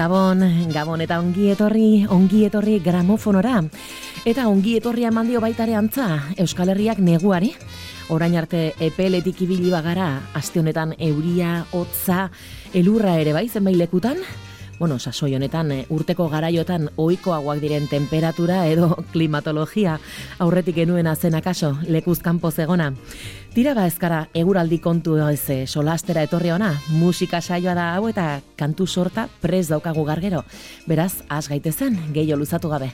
Gabon, Gabon eta ongi etorri, ongi etorri gramofonora. Eta ongi etorri amandio baitare antza, Euskal Herriak neguari. Orain arte epeletik ibili bagara, aste honetan euria, hotza, elurra ere bai zenbait lekutan, bueno, sasoi honetan eh, urteko garaiotan ohikoagoak diren temperatura edo klimatologia aurretik genuen zen akaso lekuz kanpo zegona. Tira ba ezkara eguraldi kontu ez eh, solastera etorri ona, musika saioa da hau eta kantu sorta prez daukagu gargero. Beraz, has gaitezen, gehiago luzatu gabe.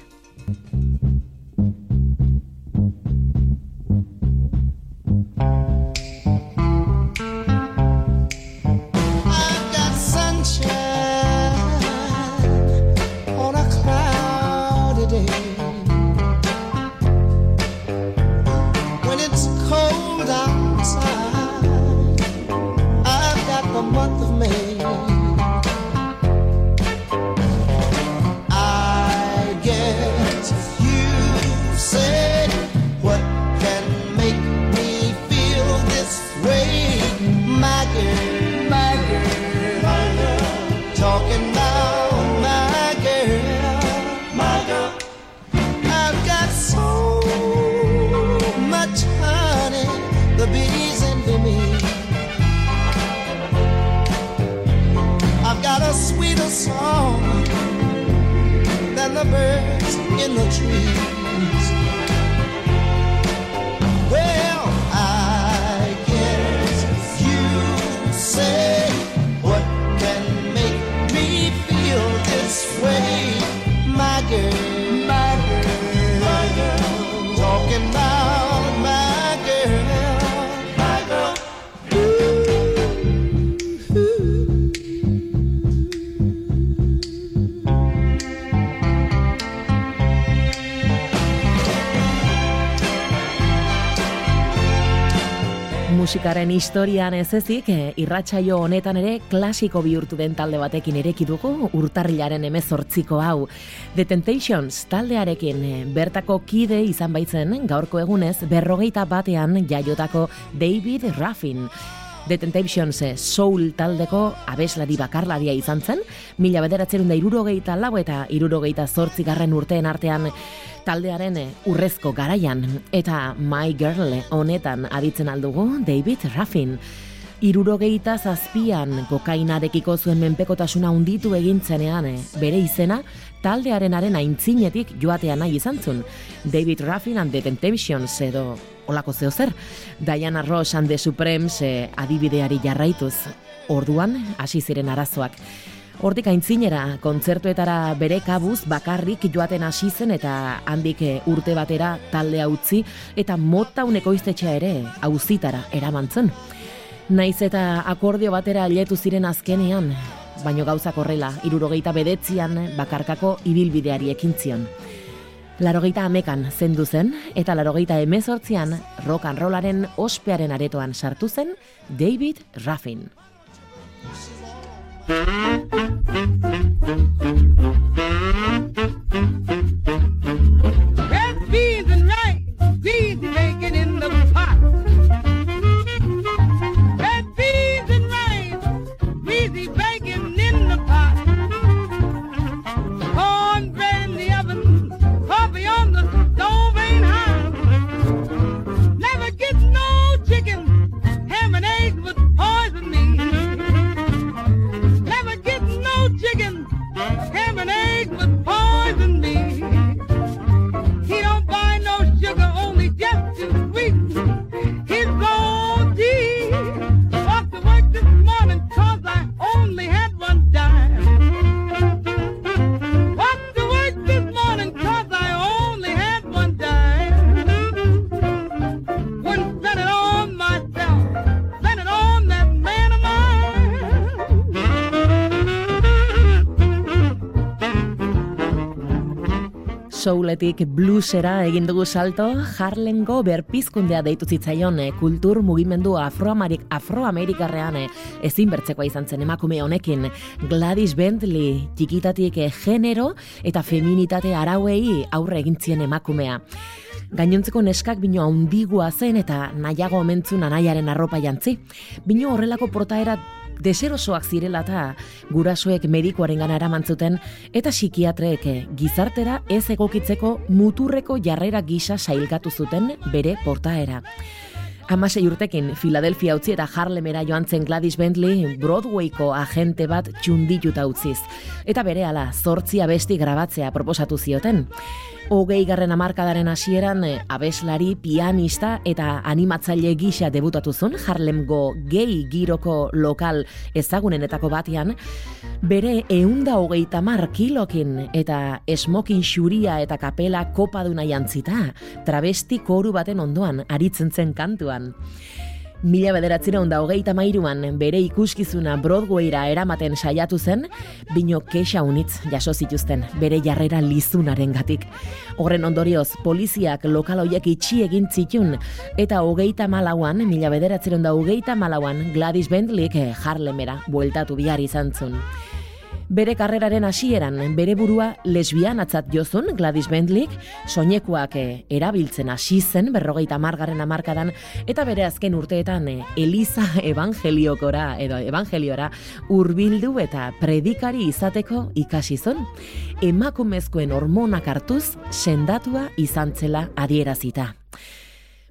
sweet song than the birds in the trees. Musikaren historian ez ezik, e, irratsaio honetan ere klasiko bihurtu den talde batekin ereki dugu urtarrilaren emezortziko hau. The Temptations taldearekin e, bertako kide izan baitzen gaurko egunez berrogeita batean jaiotako David Raffin. The Temptations e, soul taldeko abeslari bakarlaria izan zen, mila bederatzen da irurogeita lau eta irurogeita zortzigarren urteen artean taldearen eh, urrezko garaian eta My Girl honetan aditzen aldugu David Raffin. Irurogeita zazpian kokainarekiko zuen menpekotasuna unditu egintzenean eh, bere izena taldearenaren aintzinetik joatea nahi izan zun. David Raffin and the Temptations edo olako zeo zer. Diana Ross and the Supremes eh, adibideari jarraituz. Orduan, hasi ziren arazoak. Hortik aintzinera, kontzertuetara bere kabuz bakarrik joaten hasi zen eta handik eh, urte batera taldea utzi eta mota uneko iztetxea ere auzitara eramantzen. Naiz eta akordio batera letu ziren azkenean, baino gauzak horrela, irurogeita bedetzian bakarkako ibilbideari ekintzion. Larogeita amekan zendu zen eta larogeita emezortzian rock and rollaren ospearen aretoan sartu zen David Raffin. Souletik bluesera egin dugu salto, Harlemgo berpizkundea deitu zitzaion eh, kultur mugimendu afroamerik afroamerikarrean eh, ezin bertzekoa izan zen emakume honekin Gladys Bentley txikitatik eh, genero eta feminitate arauei aurre egintzien emakumea. Gainontzeko neskak bino handigua zen eta nahiago omentzun anaiaren arropa jantzi. Bino horrelako portaera deserosoak zirela eta gurasoek medikoaren gana eramantzuten eta psikiatreek gizartera ez egokitzeko muturreko jarrera gisa sailgatu zuten bere portaera. Hamasei urtekin, Philadelphia utzi eta Harlemera joan zen Gladys Bentley Broadwayko agente bat txundituta utziz. Eta bere ala, zortzia besti grabatzea proposatu zioten. Hogei garren amarkadaren hasieran eh, abeslari, pianista eta animatzaile gisa debutatu zuen Harlemgo gay giroko lokal ezagunenetako batean, bere eunda hogeita mar kilokin eta esmokin xuria eta kapela kopaduna jantzita, travesti koru baten ondoan aritzen zen kantuan. Mila bederatzera onda hogeita mairuan bere ikuskizuna Broadwayra eramaten saiatu zen, bino kexa unitz jaso zituzten bere jarrera lizunaren gatik. Horren ondorioz, poliziak lokal hoiek itxi egin zitun, eta hogeita malauan, mila bederatzera onda hogeita malauan, Gladys Bentleyk Harlemera bueltatu bihar izan zun. Bere karreraren hasieran bere burua lesbianatzat jozun Gladys Bentleyk, soinekuak eh, erabiltzen hasi zen berrogeita margarren amarkadan, eta bere azken urteetan eh, Eliza Evangeliokora edo Evangeliora hurbildu eta predikari izateko ikasi zon. Emakumezkoen hormonak hartuz sendatua izan zela adierazita.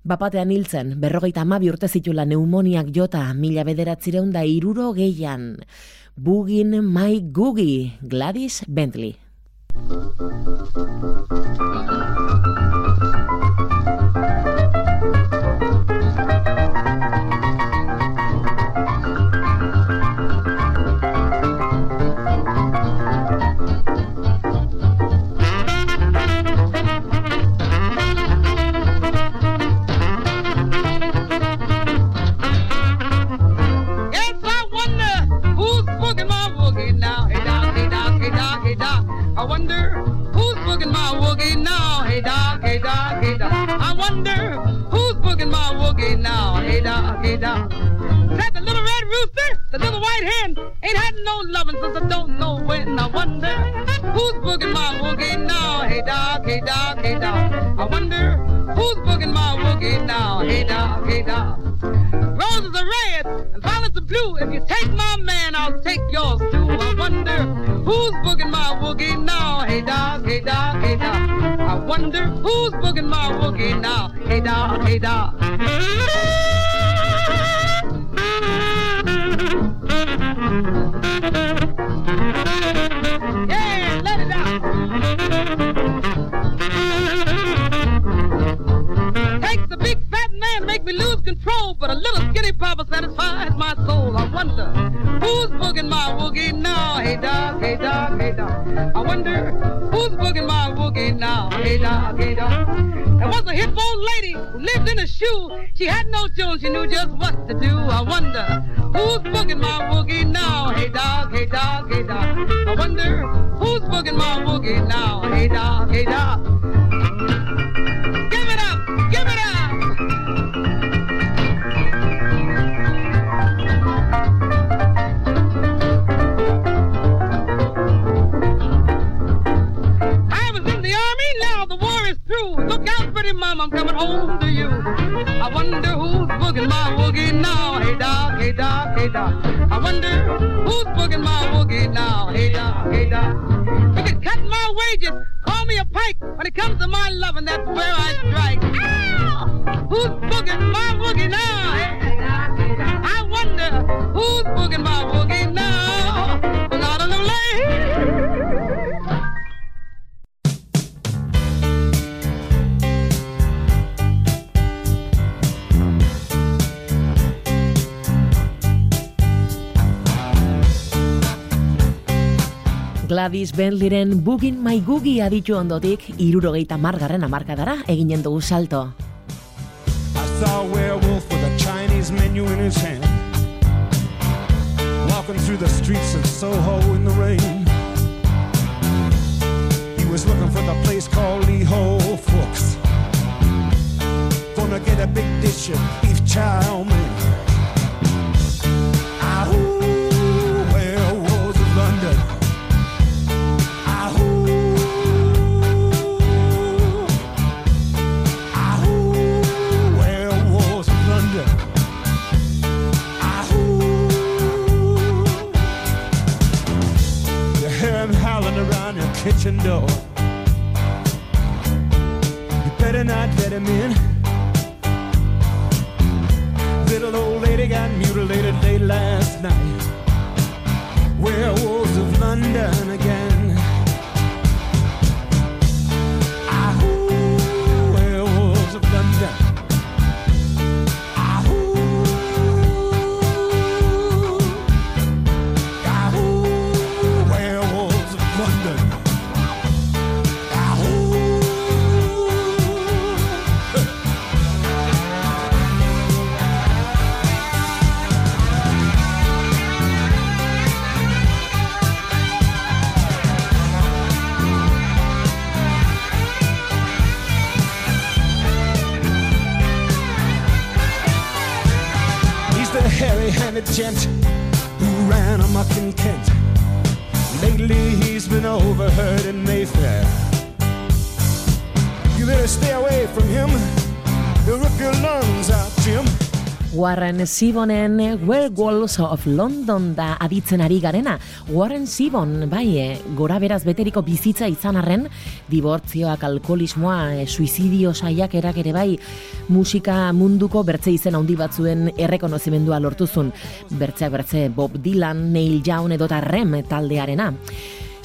Bapatean hiltzen, berrogeita amabi urte zitula neumoniak jota mila bederatzireun da iruro gehian. Boogin My Googie, Gladys Bentley. dog. Said the little red rooster, the little white hen, ain't had no lovin' since I don't know when. I wonder who's boogin' my woogie now. Hey dog, hey dog, hey dog. I wonder who's boogin' my woogie now. Hey dog, hey dog. Roses are red and violets are blue. If you take my man, I'll take yours too. I wonder who's boogin' my woogie now. Hey dog, hey dog, hey dog. I wonder who's boogin' my woogie now. Hey dog, hey dog. wonder who's booging my woogie now. Hey dog, hey dog, hey dog. I wonder who's booging my woogie now. Hey dog, hey dog. There was a hip old lady who lived in a shoe. She had no children, she knew just what to do. I wonder who's booging my woogie now. Hey dog, hey dog, hey dog. I wonder who's booging my woogie now. Hey dog, hey dog. wonder who's booking my woogie now. Hey, da, hey, da. You can cut my wages, call me a pike. When it comes to my loving, that's where I strike. Ow! Who's booking my woogie now? Hey, da, hey, da. I wonder who's booking my woogie now. Not on the lane. Gladys Bentleyren Bugin My Googie aditu ondotik irurogeita margarren amarkadara eginen dugu salto. I saw a werewolf with a Chinese menu in his hand Walking through the streets of Soho in the Warren Sibonen Werewolves of London da aditzen ari garena. Warren Sibon, bai, eh, gora beraz beteriko bizitza izan arren, dibortzioak, alkoholismoa, eh, suizidio saiakerak ere bai, musika munduko bertze izen handi batzuen errekonozimendua lortuzun. Bertzeak bertze Bob Dylan, Neil Young edota Rem taldearena.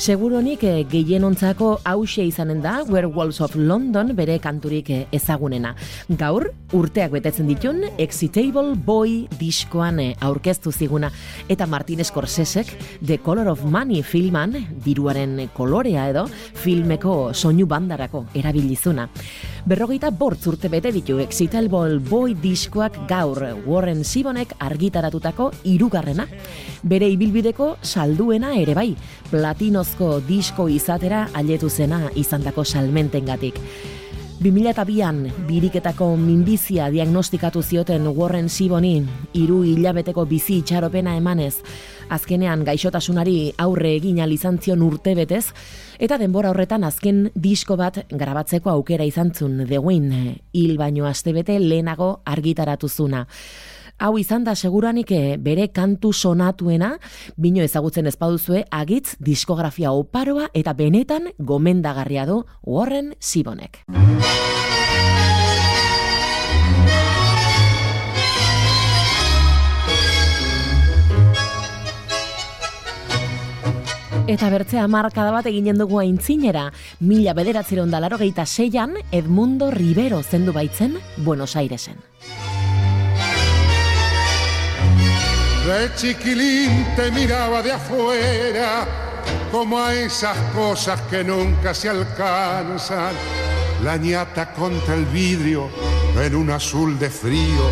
Seguronik eh, gehienontzako hause izanen da Werewolves of London bere kanturik eh, ezagunena. Gaur, urteak betetzen ditun, Excitable Boy diskoan eh, aurkeztu ziguna. Eta Martin Scorsesek The Color of Money filman, diruaren kolorea edo, filmeko soinu bandarako erabilizuna. Berrogeita bortz urte bete ditu Excitable Boy diskoak gaur Warren Sibonek argitaratutako irugarrena. Bere ibilbideko salduena ere bai, platinozko disko izatera ailetu zena izandako salmentengatik. 2002an biriketako minbizia diagnostikatu zioten Warren Siboni hiru hilabeteko bizi itxaropena emanez, azkenean gaixotasunari aurre egin izan zion urte betez, eta denbora horretan azken disko bat grabatzeko aukera izan zun The Win, hil baino astebete lehenago argitaratu zuna. Hau izan da seguranik eh, bere kantu sonatuena, bino ezagutzen ezpaduzue agitz diskografia oparoa eta benetan gomendagarria du Warren Sibonek. Eta bertzea markada bat eginen dugu aintzinera, mila bederatzeron dalaro geita seian, Edmundo Rivero zendu baitzen Buenos Airesen. De chiquilín te miraba de afuera, como a esas cosas que nunca se alcanzan. La ñata contra el vidrio en un azul de frío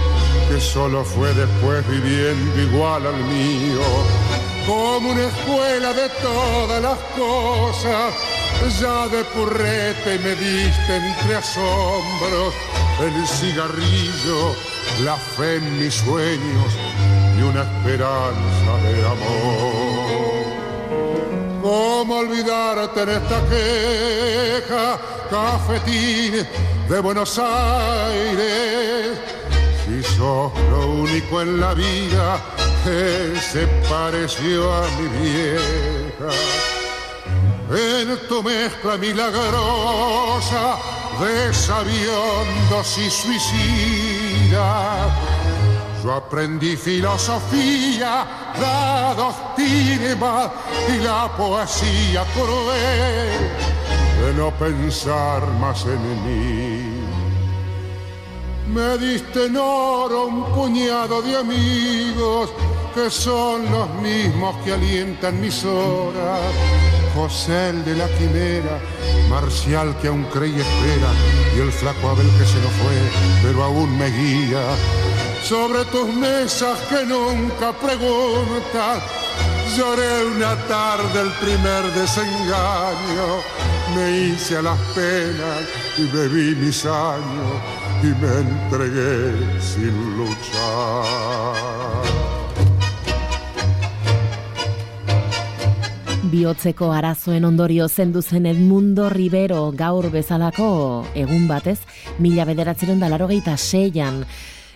que solo fue después viviendo igual al mío. Como una escuela de todas las cosas, ya de purrete me diste entre asombros el cigarrillo, la fe en mis sueños y una esperanza de amor. ¿Cómo olvidarte en esta queja, cafetín de Buenos Aires? Si sos lo único en la vida que se pareció a mi vieja. En tu mezcla milagrosa de sabiondos y suicidas yo aprendí filosofía, la doctrina y la poesía cruel de no pensar más en mí. Me diste en oro un puñado de amigos que son los mismos que alientan mis horas. José el de la quimera, Marcial que aún cree y espera, y el flaco Abel que se nos fue, pero aún me guía sobre tus mesas que nunca preguntas. Lloré una tarde el primer desengaño, me hice a las penas y bebí mis años y me entregué sin luchar. Biotzeko arazoen ondorio zendu zen Edmundo Rivero gaur bezalako egun batez, mila bederatzeron da larogeita seian.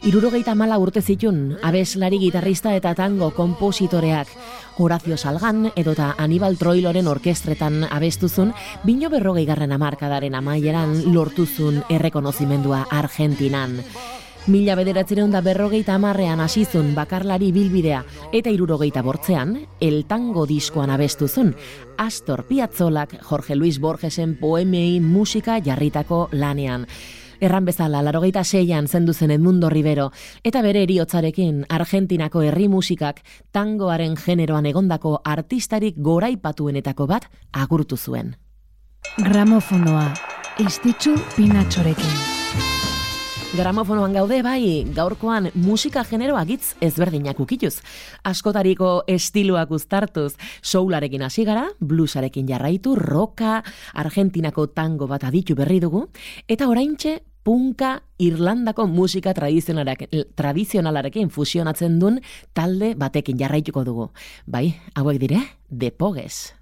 Irurogeita mala urte zitun, abeslari gitarrista eta tango kompositoreak. Horacio Salgan edota Aníbal Troiloren orkestretan abestuzun, bino berrogei garren amarkadaren amaieran lortuzun errekonozimendua Argentinan. Mila bederatzeron da berrogeita amarrean asizun bakarlari bilbidea eta irurogeita bortzean, el tango diskoan abestuzun, Astor Piazzolak Jorge Luis Borgesen poemei musika jarritako lanean. Erran bezala, larogeita seian zendu zen Edmundo Rivero, eta bere eriotzarekin Argentinako herri musikak tangoaren generoan egondako artistarik goraipatuenetako bat agurtu zuen. Gramofonoa, istitzu pinatxorekin. Gramofonoan gaude bai, gaurkoan musika genero agitz ezberdinak ukituz. Askotariko estiloak uztartuz, soularekin hasi gara, bluesarekin jarraitu, roka, argentinako tango bat aditu berri dugu, eta oraintxe punka Irlandako musika tradizionalarekin fusionatzen duen talde batekin jarraituko dugu. Bai, hauek dire, The Pogues.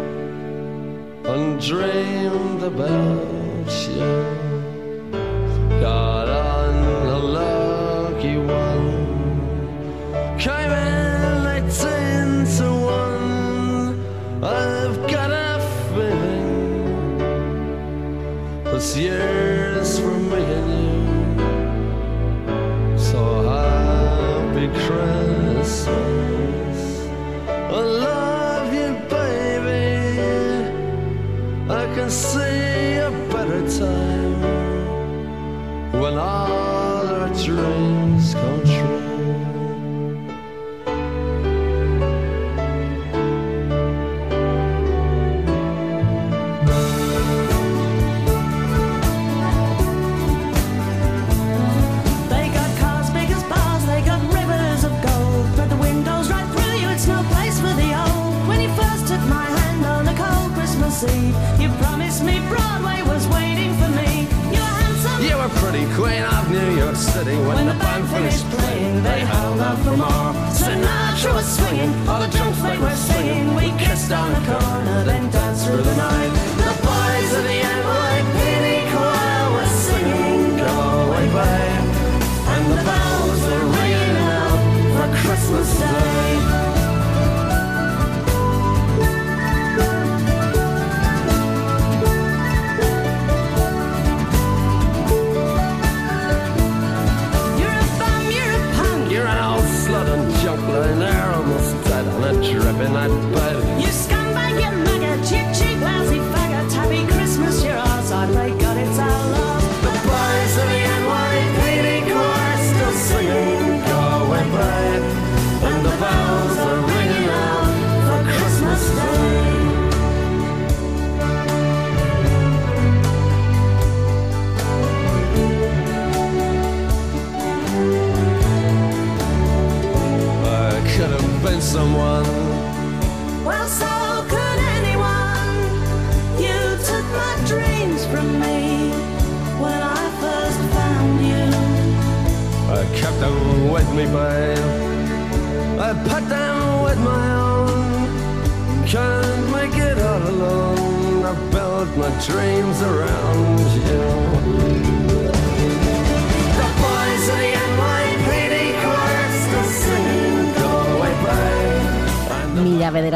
and dreamed about you. Got on a lucky one, came in eighteen to one. I've got a feeling this year's for me and you. So happy Christmas. When, When the band finished playing. They held out for more. Sinatra was swinging, all the drunks they were singing. We kissed on the corner, then danced through the night.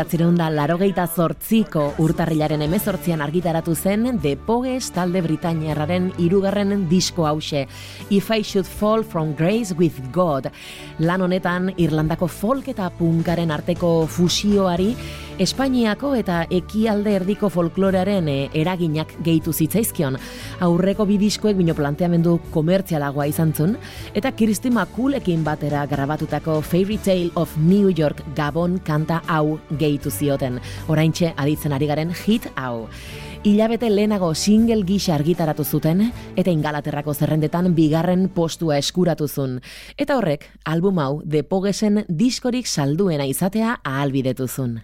Da larogeita zortziko urtarrilaren emezortzian argitaratu zen The Pogues talde Britainiarraren irugarren disko hause If I Should Fall From Grace With God. Lan honetan Irlandako folk eta punkaren arteko fusioari Espainiako eta ekialde erdiko folklorearen eh, eraginak gehitu zitzaizkion. Aurreko bi diskoek bino planteamendu komertzialagoa izan zuen, eta Kristi Makulekin batera grabatutako Fairy Tale of New York Gabon kanta hau gehitu zioten. Oraintxe aditzen ari garen hit hau. Hilabete lehenago single gisa argitaratu zuten eta ingalaterrako zerrendetan bigarren postua eskuratu zuen. Eta horrek, album hau depogesen diskorik salduena izatea ahalbidetu zuen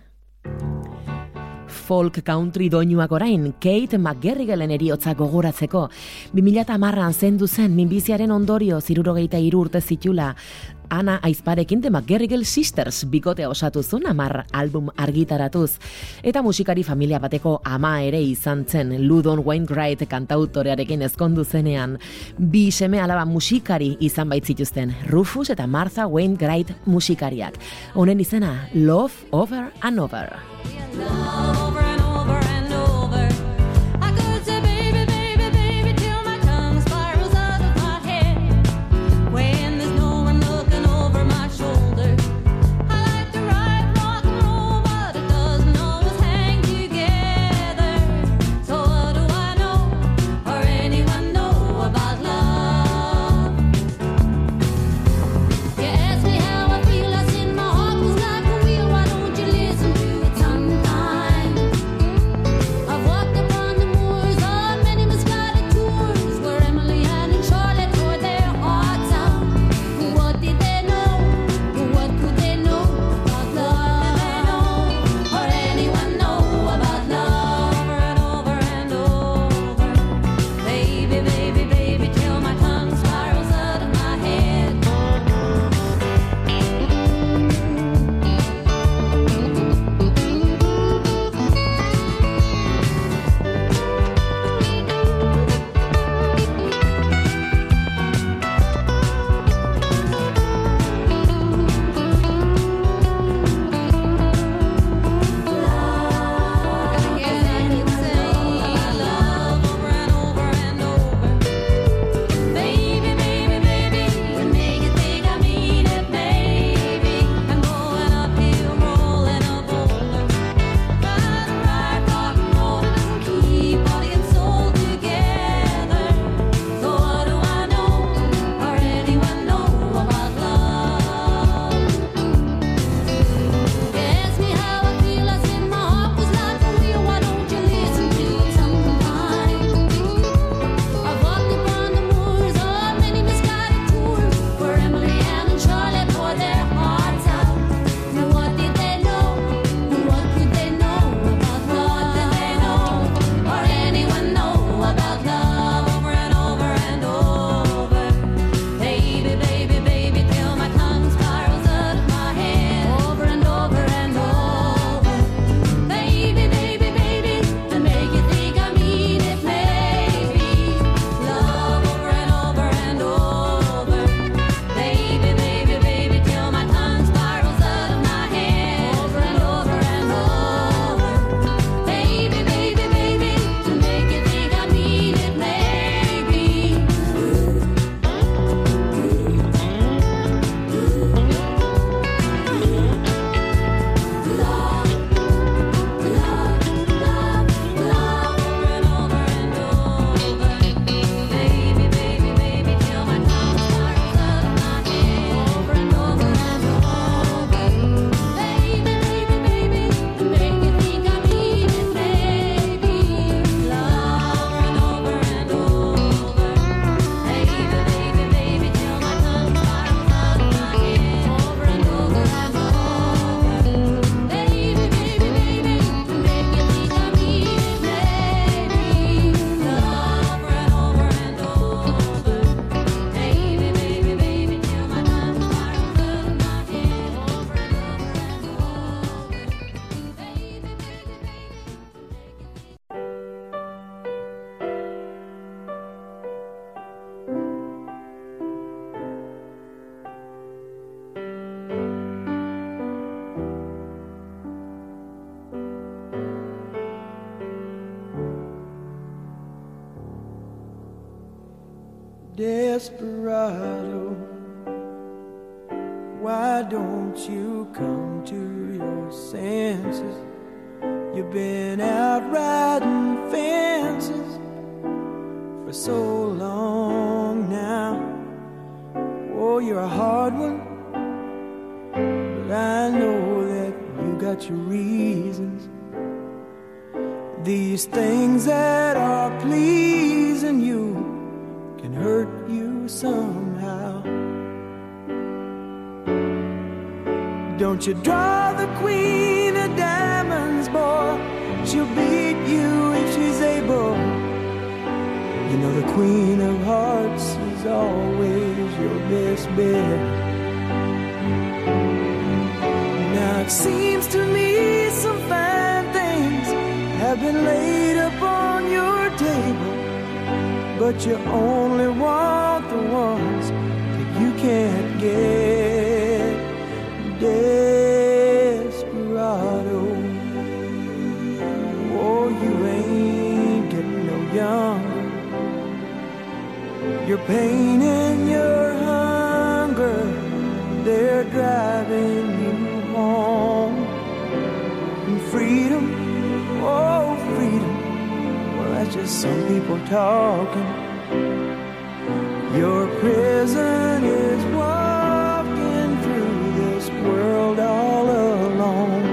folk country doinuak orain, Kate McGarrigalen eriotza gogoratzeko. 2008an zendu zen, minbiziaren ondorio zirurogeita urte zitula, Ana Aizparekin de McGarrigle Sisters bikotea osatu zuen amar album argitaratuz. Eta musikari familia bateko ama ere izan zen Ludon Wainwright kantautorearekin ezkondu zenean. Bi seme alaba musikari izan baitzituzten Rufus eta Martha Wainwright musikariak. Honen izena Love Over and Over. Why don't you come to your senses? You've been out riding fences for so long now. Oh, you're a hard one, but I know that you got your reasons. These things that are pleasing you can hurt you somehow. Don't you draw the queen of diamonds, boy? She'll beat you if she's able. You know the queen of hearts is always your best bet. Now it seems to me some fine things have been laid upon your table, but you only want the ones pain and your hunger, they're driving you home. And freedom, oh, freedom, well, that's just some people talking. Your prison is walking through this world all alone.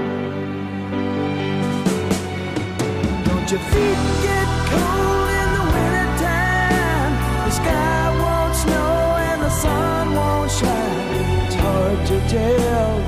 Don't your feet tell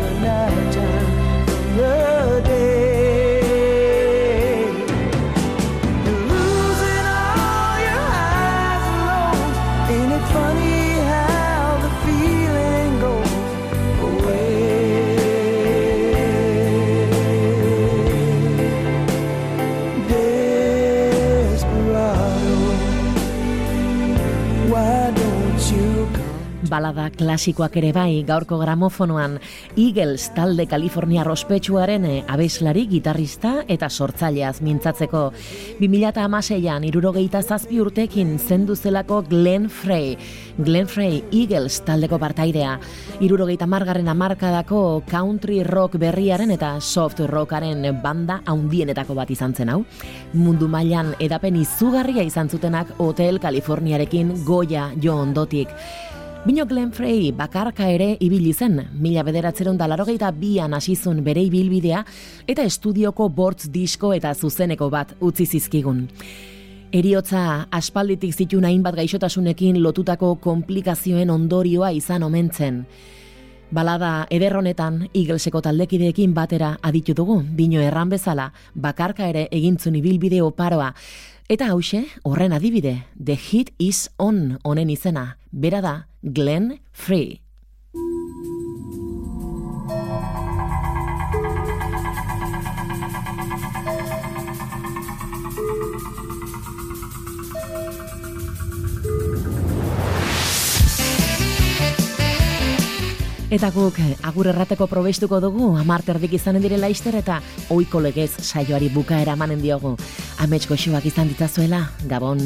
Balada klasikoak ere bai gaurko gramofonoan Eagles talde Kalifornia rospetsuaren eh, abeslari, gitarrista eta sortzaileaz mintzatzeko. 2006an irurogeita zazpi urtekin zendu zelako Glenn Frey. Glenn Frey Eagles taldeko partaidea. Irurogeita margarren amarkadako country rock berriaren eta soft rockaren banda haundienetako bat izan zen hau. Mundu mailan edapen izugarria izan zutenak Hotel Kaliforniarekin goia jo ondotik. Bino Glenn Frey bakarka ere ibili zen, mila bederatzeron dalarogeita bian asizun bere ibilbidea eta estudioko bortz disko eta zuzeneko bat utzi zizkigun. Eriotza aspalditik zituen hainbat gaixotasunekin lotutako komplikazioen ondorioa izan omentzen. Balada eder honetan Eagleseko taldekideekin batera aditu dugu, bino erran bezala, bakarka ere egintzun ibilbide oparoa. Eta hause, horren adibide, The Hit is On honen izena, bera da Glenn Free. Eta guk agur errateko probestuko dugu, amarterdik izanen direla ister eta oiko legez saioari bukaera emanen diogu. Amets goxoak izan ditzazuela, Gabon.